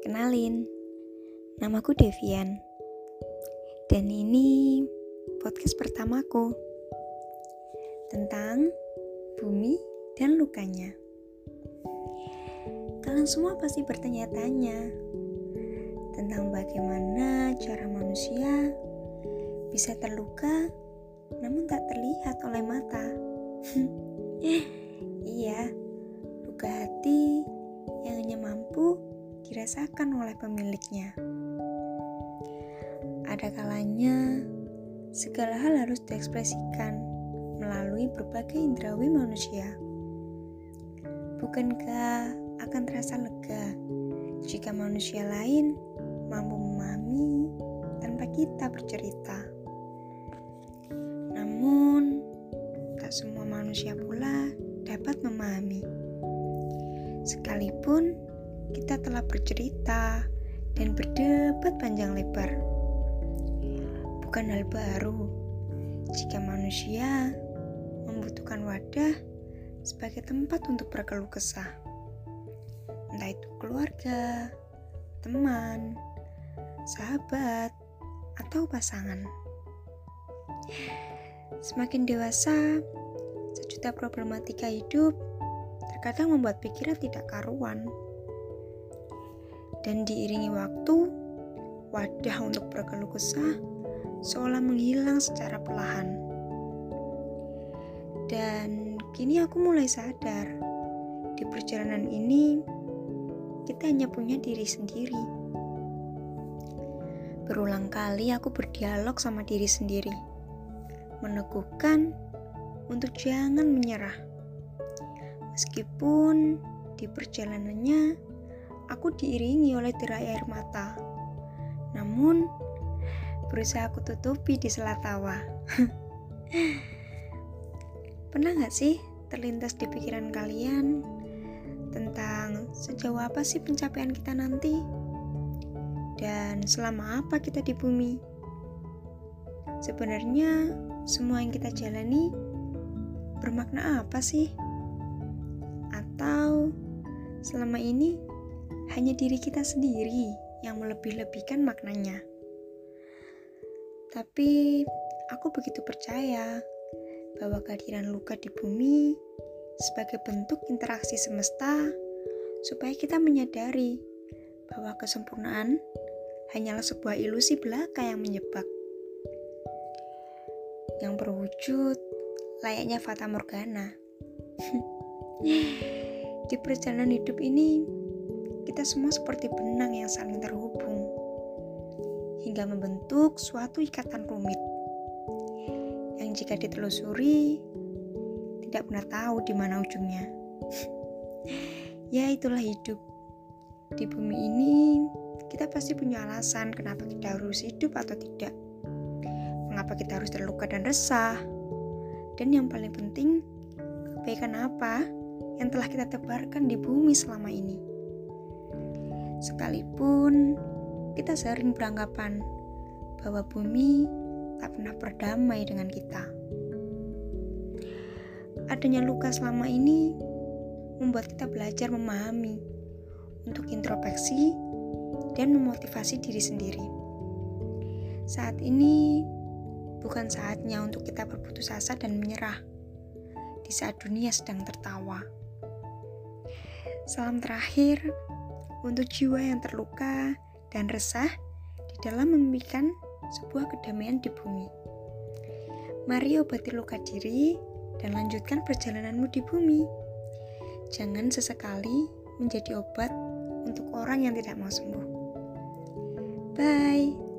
Kenalin, namaku Devian. Dan ini podcast pertamaku tentang bumi dan lukanya. Kalian semua pasti bertanya-tanya tentang bagaimana cara manusia bisa terluka namun tak terlihat oleh mata. iya, luka hati dirasakan oleh pemiliknya. Ada kalanya segala hal harus diekspresikan melalui berbagai indrawi manusia. Bukankah akan terasa lega jika manusia lain mampu memahami tanpa kita bercerita? Namun, tak semua manusia pula dapat memahami. Sekalipun kita telah bercerita dan berdebat panjang lebar. Bukan hal baru jika manusia membutuhkan wadah sebagai tempat untuk berkeluh kesah. Entah itu keluarga, teman, sahabat, atau pasangan. Semakin dewasa, sejuta problematika hidup terkadang membuat pikiran tidak karuan dan diiringi waktu, wadah untuk berkeluh kesah seolah menghilang secara perlahan. Dan kini aku mulai sadar, di perjalanan ini kita hanya punya diri sendiri. Berulang kali aku berdialog sama diri sendiri, meneguhkan untuk jangan menyerah. Meskipun di perjalanannya aku diiringi oleh tirai air mata. Namun, berusaha aku tutupi di sela tawa. Pernah gak sih terlintas di pikiran kalian tentang sejauh apa sih pencapaian kita nanti? Dan selama apa kita di bumi? Sebenarnya, semua yang kita jalani bermakna apa sih? Atau selama ini hanya diri kita sendiri yang melebih-lebihkan maknanya. Tapi aku begitu percaya bahwa kehadiran luka di bumi sebagai bentuk interaksi semesta supaya kita menyadari bahwa kesempurnaan hanyalah sebuah ilusi belaka yang menyebab yang berwujud layaknya fata morgana. di perjalanan hidup ini kita semua seperti benang yang saling terhubung hingga membentuk suatu ikatan rumit yang jika ditelusuri tidak pernah tahu di mana ujungnya. ya itulah hidup. Di bumi ini kita pasti punya alasan kenapa kita harus hidup atau tidak. Mengapa kita harus terluka dan resah. Dan yang paling penting, kebaikan apa yang telah kita tebarkan di bumi selama ini. Sekalipun kita sering beranggapan bahwa bumi tak pernah berdamai dengan kita. Adanya luka selama ini membuat kita belajar memahami untuk introspeksi dan memotivasi diri sendiri. Saat ini bukan saatnya untuk kita berputus asa dan menyerah di saat dunia sedang tertawa. Salam terakhir untuk jiwa yang terluka dan resah di dalam memimpikan sebuah kedamaian di bumi. Mari obati luka diri dan lanjutkan perjalananmu di bumi. Jangan sesekali menjadi obat untuk orang yang tidak mau sembuh. Bye.